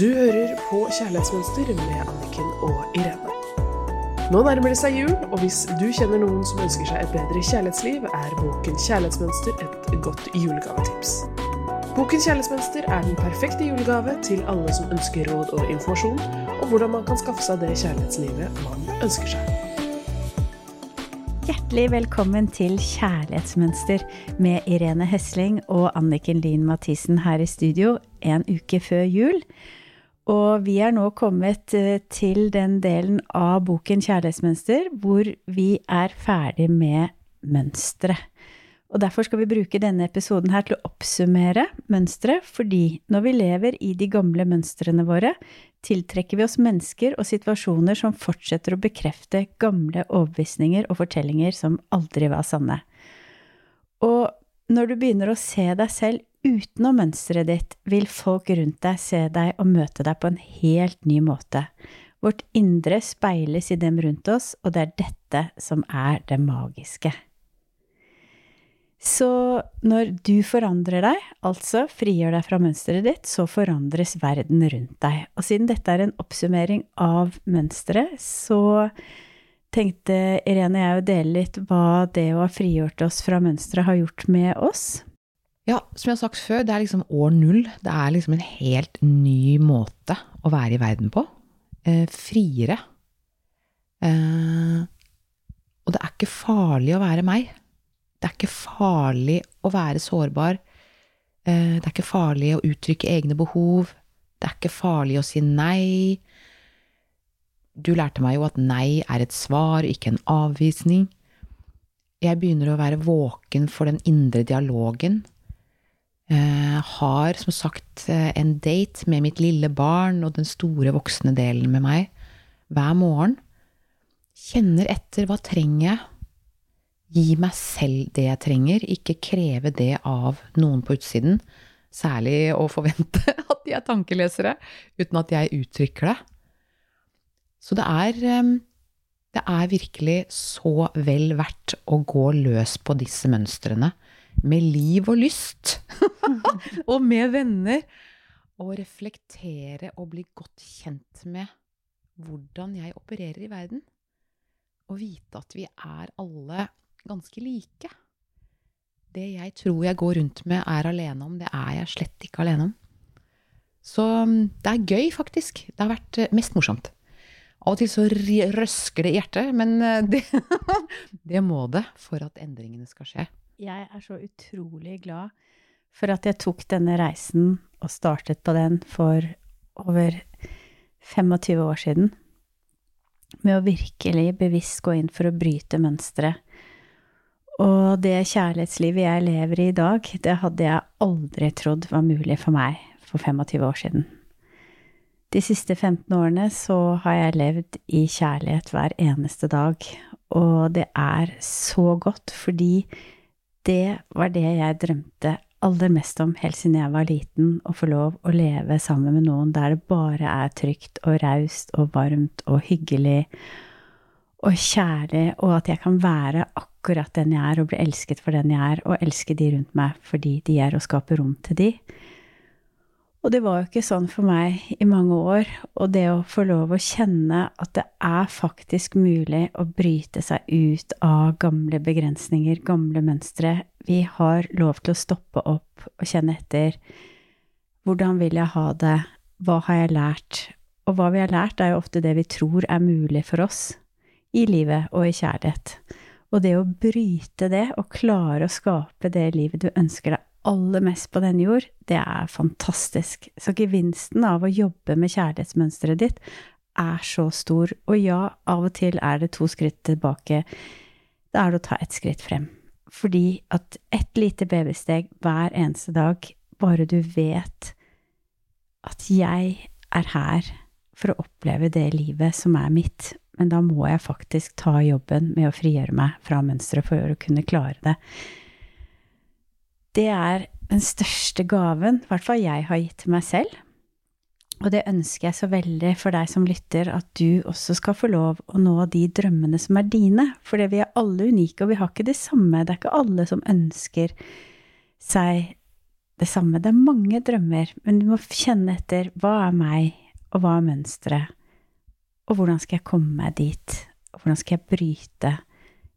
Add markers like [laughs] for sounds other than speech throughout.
Du hører på Kjærlighetsmønster med Anniken og Irene. Nå nærmer det seg jul, og hvis du kjenner noen som ønsker seg et bedre kjærlighetsliv, er boken Kjærlighetsmønster et godt julegavetips. Boken Kjærlighetsmønster er den perfekte julegave til alle som ønsker råd og informasjon om hvordan man kan skaffe seg det kjærlighetslivet man ønsker seg. Hjertelig velkommen til Kjærlighetsmønster med Irene Hesling og Anniken Lien Mathisen her i studio en uke før jul. Og vi er nå kommet eh, til den delen av boken Kjærlighetsmønster hvor vi er ferdig med mønstre. Og derfor skal vi bruke denne episoden her til å oppsummere mønstre, fordi når vi lever i de gamle mønstrene våre, tiltrekker vi oss mennesker og situasjoner som fortsetter å bekrefte gamle overbevisninger og fortellinger som aldri var sanne. Og når du begynner å se deg selv utenom mønsteret ditt, vil folk rundt deg se deg og møte deg på en helt ny måte. Vårt indre speiles i dem rundt oss, og det er dette som er det magiske. Så når du forandrer deg, altså frigjør deg fra mønsteret ditt, så forandres verden rundt deg. Og siden dette er en oppsummering av mønsteret, så tenkte Irene og jeg å dele litt hva det å ha frigjort oss fra mønsteret har gjort med oss. Ja, som jeg har sagt før, det er liksom år null. Det er liksom en helt ny måte å være i verden på. Eh, friere. Eh, og det er ikke farlig å være meg. Det er ikke farlig å være sårbar. Eh, det er ikke farlig å uttrykke egne behov. Det er ikke farlig å si nei. Du lærte meg jo at nei er et svar, ikke en avvisning. Jeg begynner å være våken for den indre dialogen har som sagt eh, en date med mitt lille barn og den store voksne delen med meg hver morgen. Kjenner etter hva trenger jeg? Gi meg selv det jeg trenger, ikke kreve det av noen på utsiden. Særlig å forvente [laughs] at de er tankelesere, uten at jeg uttrykker det. Så det er, eh, det er virkelig så vel verdt å gå løs på disse mønstrene med liv og lyst. [laughs] og med venner. Og reflektere og bli godt kjent med hvordan jeg opererer i verden. Og vite at vi er alle ganske like. Det jeg tror jeg går rundt med, er alene om. Det er jeg slett ikke alene om. Så mm, det er gøy, faktisk. Det har vært eh, mest morsomt. Av og til så røsker det i hjertet, men eh, [laughs] det, det må det for at endringene skal skje jeg er så utrolig glad for at jeg tok denne reisen og startet på den for over 25 år siden. Med å virkelig bevisst gå inn for å bryte mønsteret. Og det kjærlighetslivet jeg lever i i dag, det hadde jeg aldri trodd var mulig for meg for 25 år siden. De siste 15 årene så har jeg levd i kjærlighet hver eneste dag, og det er så godt fordi det var det jeg drømte aller mest om helt siden jeg var liten, å få lov å leve sammen med noen der det bare er trygt og raust og varmt og hyggelig og kjærlig, og at jeg kan være akkurat den jeg er, og bli elsket for den jeg er, og elske de rundt meg fordi de er, og skape rom til de. Og det var jo ikke sånn for meg i mange år. Og det å få lov å kjenne at det er faktisk mulig å bryte seg ut av gamle begrensninger, gamle mønstre. Vi har lov til å stoppe opp og kjenne etter. Hvordan vil jeg ha det? Hva har jeg lært? Og hva vi har lært, er jo ofte det vi tror er mulig for oss i livet og i kjærlighet. Og det å bryte det og klare å skape det livet du ønsker deg aller mest på denne jord, det er fantastisk. Så gevinsten av å jobbe med kjærlighetsmønsteret ditt er så stor. Og ja, av og til er det to skritt tilbake. Da er det å ta ett skritt frem. Fordi at ett lite babysteg hver eneste dag, bare du vet at jeg er her for å oppleve det livet som er mitt, men da må jeg faktisk ta jobben med å frigjøre meg fra mønsteret for å kunne klare det det er den største gaven, i hvert fall jeg har gitt til meg selv. Og det ønsker jeg så veldig for deg som lytter, at du også skal få lov å nå de drømmene som er dine. For vi er alle unike, og vi har ikke det samme. Det er ikke alle som ønsker seg det samme. Det er mange drømmer, men du må kjenne etter hva er meg, og hva er mønsteret, og hvordan skal jeg komme meg dit, og hvordan skal jeg bryte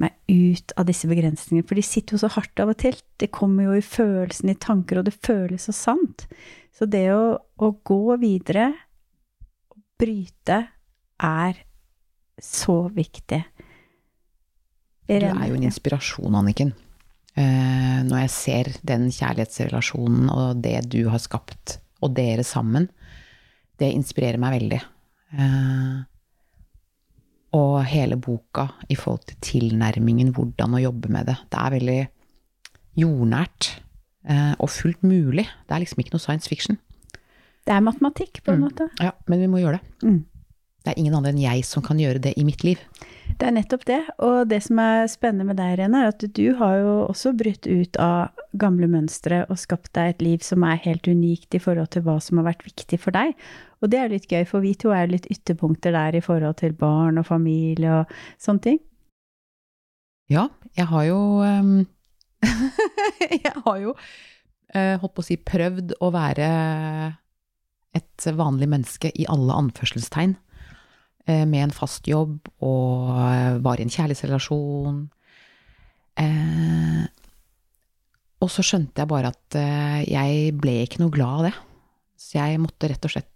meg ut av disse begrensningene, for de sitter jo så hardt av og til. Det kommer jo i følelsen, i tanker, og det føles så sant. Så det å, å gå videre, bryte, er så viktig. Du er jo en inspirasjon, Anniken. Eh, når jeg ser den kjærlighetsrelasjonen og det du har skapt, og dere sammen, det inspirerer meg veldig. Eh, og hele boka i forhold til tilnærmingen, hvordan å jobbe med det. Det er veldig jordnært eh, og fullt mulig. Det er liksom ikke noe science fiction. Det er matematikk, på en Mm. måte. Ja, men vi må gjøre det. Mm. Det er ingen andre enn jeg som kan gjøre det i mitt liv. Det er nettopp det. Og det som er spennende med deg, Irene, er at du har jo også brutt ut av gamle mønstre og skapt deg et liv som er helt unikt i forhold til hva som har vært viktig for deg. Og det er litt gøy, for vi to er jo litt ytterpunkter der i forhold til barn og familie og sånne ting. Ja, jeg har jo um, [laughs] Jeg har jo uh, holdt på å si prøvd å være et vanlig menneske i alle anførselstegn. Eh, Med en fast jobb og eh, var i en kjærlighetsrelasjon. Eh, Og så skjønte jeg bare at eh, jeg ble ikke noe glad av det. Så jeg måtte rett og slett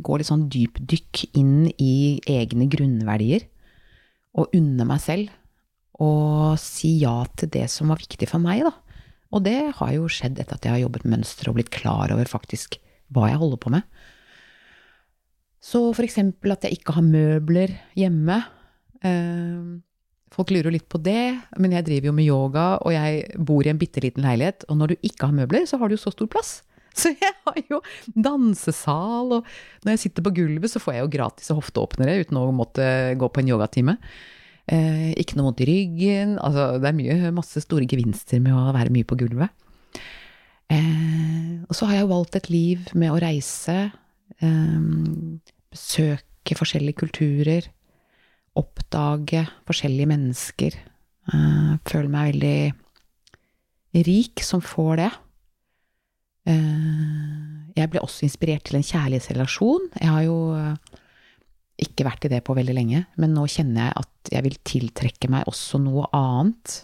gå litt sånn dypdykk inn i egne grunnverdier. Og unne meg selv og si ja til det som var viktig for meg, da. Og det har jo skjedd etter at jeg har jobbet med mønster og blitt klar over faktisk hva jeg holder på med. Så for eksempel at jeg ikke har møbler hjemme. Eh, Folk lurer jo litt på det, men jeg driver jo med yoga, og jeg bor i en bitte liten leilighet, og når du ikke har møbler, så har du jo så stor plass. [laughs] Så jeg har jo dansesal, og når jeg sitter på gulvet, så får jeg jo gratis hofteåpnere uten å måtte gå på en yogatime. Eh, ikke noe vondt i ryggen. Altså, det er mye, masse store gevinster med å være mye på gulvet. Eh, og så har jeg jo valgt et liv med å reise, besøke forskjellige kulturer, oppdage forskjellige mennesker. Eh, føler meg veldig rik som får det. Eh, jeg ble også inspirert til en kjærlighetsrelasjon. Jeg har jo eh, ikke vært i det på veldig lenge, men nå kjenner jeg at jeg vil tiltrekke meg også noe annet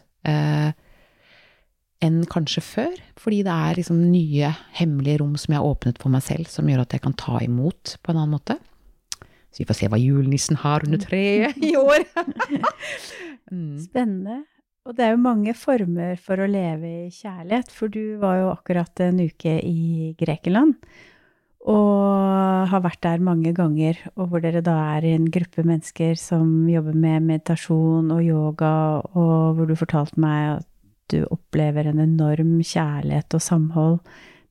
enn kanskje før. Fordi det er liksom nye, hemmelige rom som jeg har åpnet for meg selv, som gjør at jeg kan ta imot på en annen måte. Så vi får se hva julenissen har under treet i år. [laughs] mm. Spennende. Og det er jo mange former for å leve i kjærlighet, for du var jo akkurat en uke i Grekenland. Og har vært der mange ganger, og hvor dere da er en gruppe mennesker som jobber med meditasjon og yoga, og hvor du fortalte meg at du opplever en enorm kjærlighet og samhold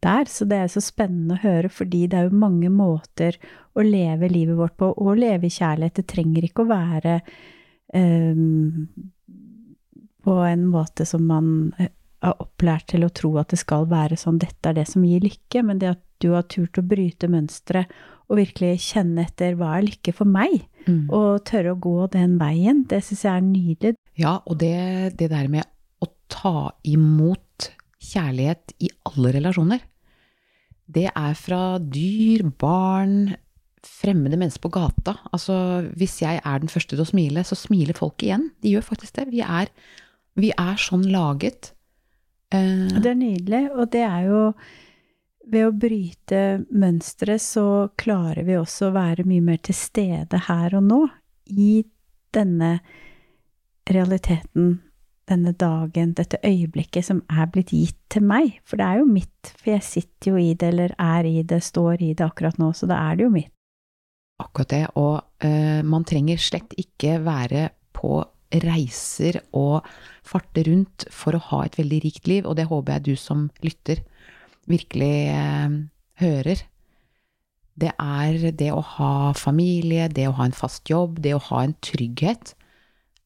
der. Så det er så spennende å høre, fordi det er jo mange måter å leve livet vårt på. Og leve i kjærlighet, det trenger ikke å være um, på en måte som man er opplært til å tro at det skal være sånn, dette er det som gir lykke, men det at du har turt å bryte mønsteret og virkelig kjenne etter hva er lykke for meg, Mm. og tørre å gå den veien, det syns jeg er nydelig. Ja, og det, det der med ta imot kjærlighet i alle relasjoner, det er fra dyr, barn, fremmede mennesker på gata. Altså, hvis jeg er den første til å smile, så smiler folk igjen. De gjør faktisk det. Vi er, vi er sånn laget. Uh, Det er nydelig, og det er jo ved å bryte mønsteret så klarer vi også å være mye mer til stede her og nå, i denne realiteten, denne dagen, dette øyeblikket som er blitt gitt til meg. For det er jo mitt, for jeg sitter jo i det, eller er i det, står i det akkurat nå, så da er det jo mitt. Akkurat det. Og uh, man trenger slett ikke være på reiser og farte rundt for å ha et veldig rikt liv, og det håper jeg du som lytter virkelig uh, hører. Det er det å ha familie, det å ha en fast jobb, det å ha en trygghet,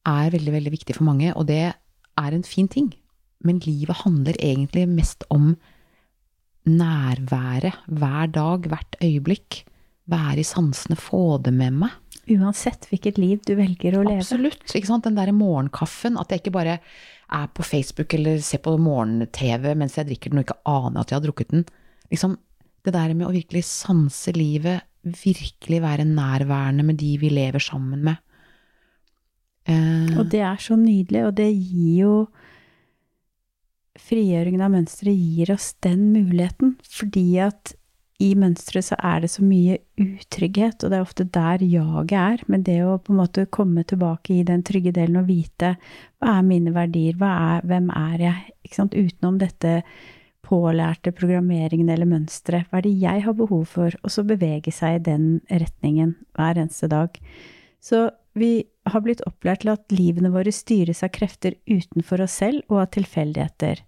er veldig, veldig viktig for mange, og det er en fin ting. Men livet handler egentlig mest om nærværet hver dag, hvert øyeblikk. Være i sansene, få det med meg. Uansett hvilket liv du velger å leve. Absolutt. Ikke sant? Den derre morgenkaffen, at jeg ikke bare er på Facebook eller ser på morgen-TV mens jeg drikker den og ikke aner at jeg har drukket den. Liksom, det der med å virkelig sanse livet, virkelig være nærværende med de vi lever sammen med. Eh. Og det er så nydelig, og det gir jo Frigjøringen av mønsteret gir oss den muligheten, fordi at i mønsteret så er det så mye utrygghet, og det er ofte der jaget er. Men det å på en måte komme tilbake i den trygge delen og vite hva er mine verdier, er, hvem er jeg, ikke sant, utenom dette pålærte programmeringen eller mønsteret, hva er det jeg har behov for, og så bevege seg i den retningen hver eneste dag. Så vi har blitt opplært til at livene våre styres av krefter utenfor oss selv og av tilfeldigheter.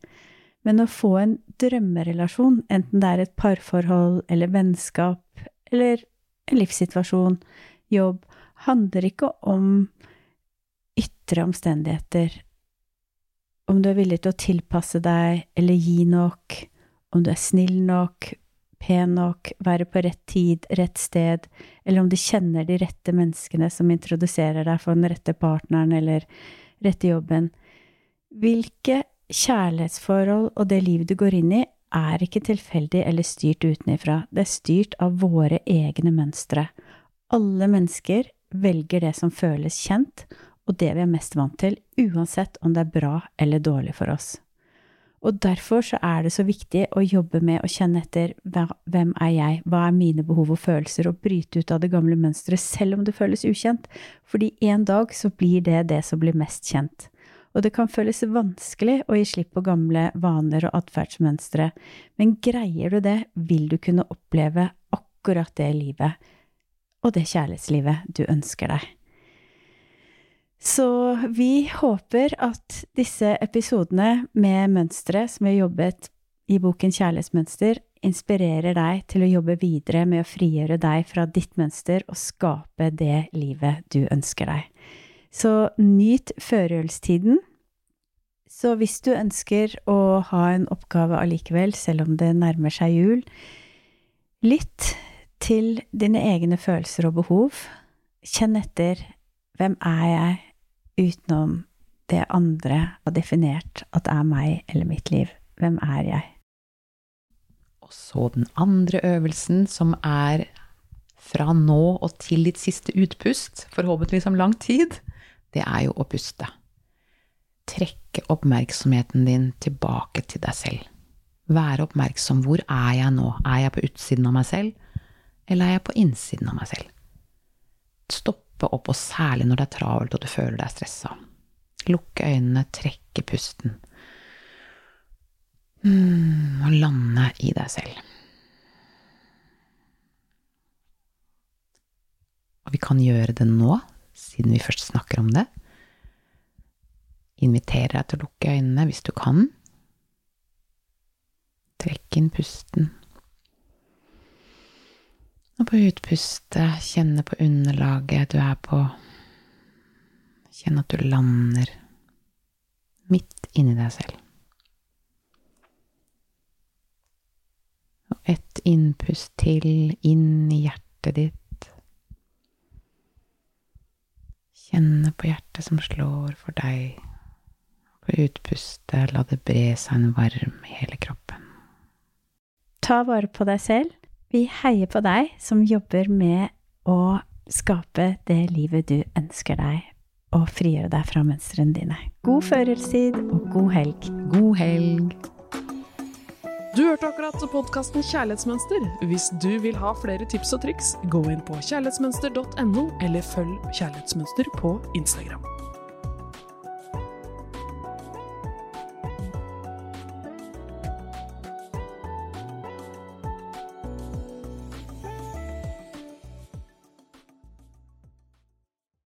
Men å få en drømmerelasjon, enten det er et parforhold eller vennskap eller en livssituasjon, jobb, handler ikke om ytre omstendigheter. Om du er villig til å tilpasse deg eller gi nok, om du er snill nok, pen nok, være på rett tid, rett sted, eller om du kjenner de rette menneskene som introduserer deg for den rette partneren eller rette jobben. Hvilke kjærlighetsforhold og det livet du går inn i, er ikke tilfeldig eller styrt utenifra. Det er styrt av våre egne mønstre. Alle mennesker velger det som føles kjent, og det vi er mest vant til, uansett om det er bra eller dårlig for oss. Og derfor så er det så viktig å jobbe med å kjenne etter hvem er jeg, hva er mine behov og følelser, og bryte ut av det gamle mønsteret selv om det føles ukjent, fordi en dag så blir det det som blir mest kjent. Og det kan føles vanskelig å gi slipp på gamle vaner og atferdsmønstre, men greier du det, vil du kunne oppleve akkurat det livet og det kjærlighetslivet du ønsker deg. Så vi håper at disse episodene med mønstre som vi har jobbet i boken Kjærlighetsmønster, inspirerer deg til å jobbe videre med å frigjøre deg fra ditt mønster og skape det livet du ønsker deg. Så nyt førjulstiden. Så hvis du ønsker å ha en oppgave allikevel, selv om det nærmer seg jul, lytt til dine egne følelser og behov. Kjenn etter hvem er jeg utenom det andre har definert at er meg eller mitt liv. Hvem er jeg? Og så den andre øvelsen, som er fra nå og til ditt siste utpust, forhåpentligvis om lang tid det er jo å puste. Trekke oppmerksomheten din tilbake til deg selv. Være oppmerksom. Hvor er jeg nå? Er jeg på utsiden av meg selv, eller er jeg på innsiden av meg selv? Stoppe opp, og særlig når det er travelt og du føler deg stressa. Lukke øynene, trekke pusten. Mm, og lande i deg selv. Og vi kan gjøre det nå siden vi først snakker om det. Inviterer deg til å lukke øynene hvis du kan. Trekk inn pusten. Og på utpustet kjenne på underlaget du er på. Kjenne at du lander midt inni deg selv. Og ett innpust til inn i hjertet ditt. Kjenne på hjertet som slår for deg. På utpustet la det bre seg en varme i hele kroppen. Ta vare på deg selv. Vi heier på deg som jobber med å skape det livet du ønsker deg, og frigjøre deg fra mønstrene dine. God førjulstid og god helg. God helg. Du hørte akkurat podkasten Kjærlighetsmønster. Hvis du vil ha flere tips og triks, gå inn på kjærlighetsmønster.no, eller følg Kjærlighetsmønster på Instagram.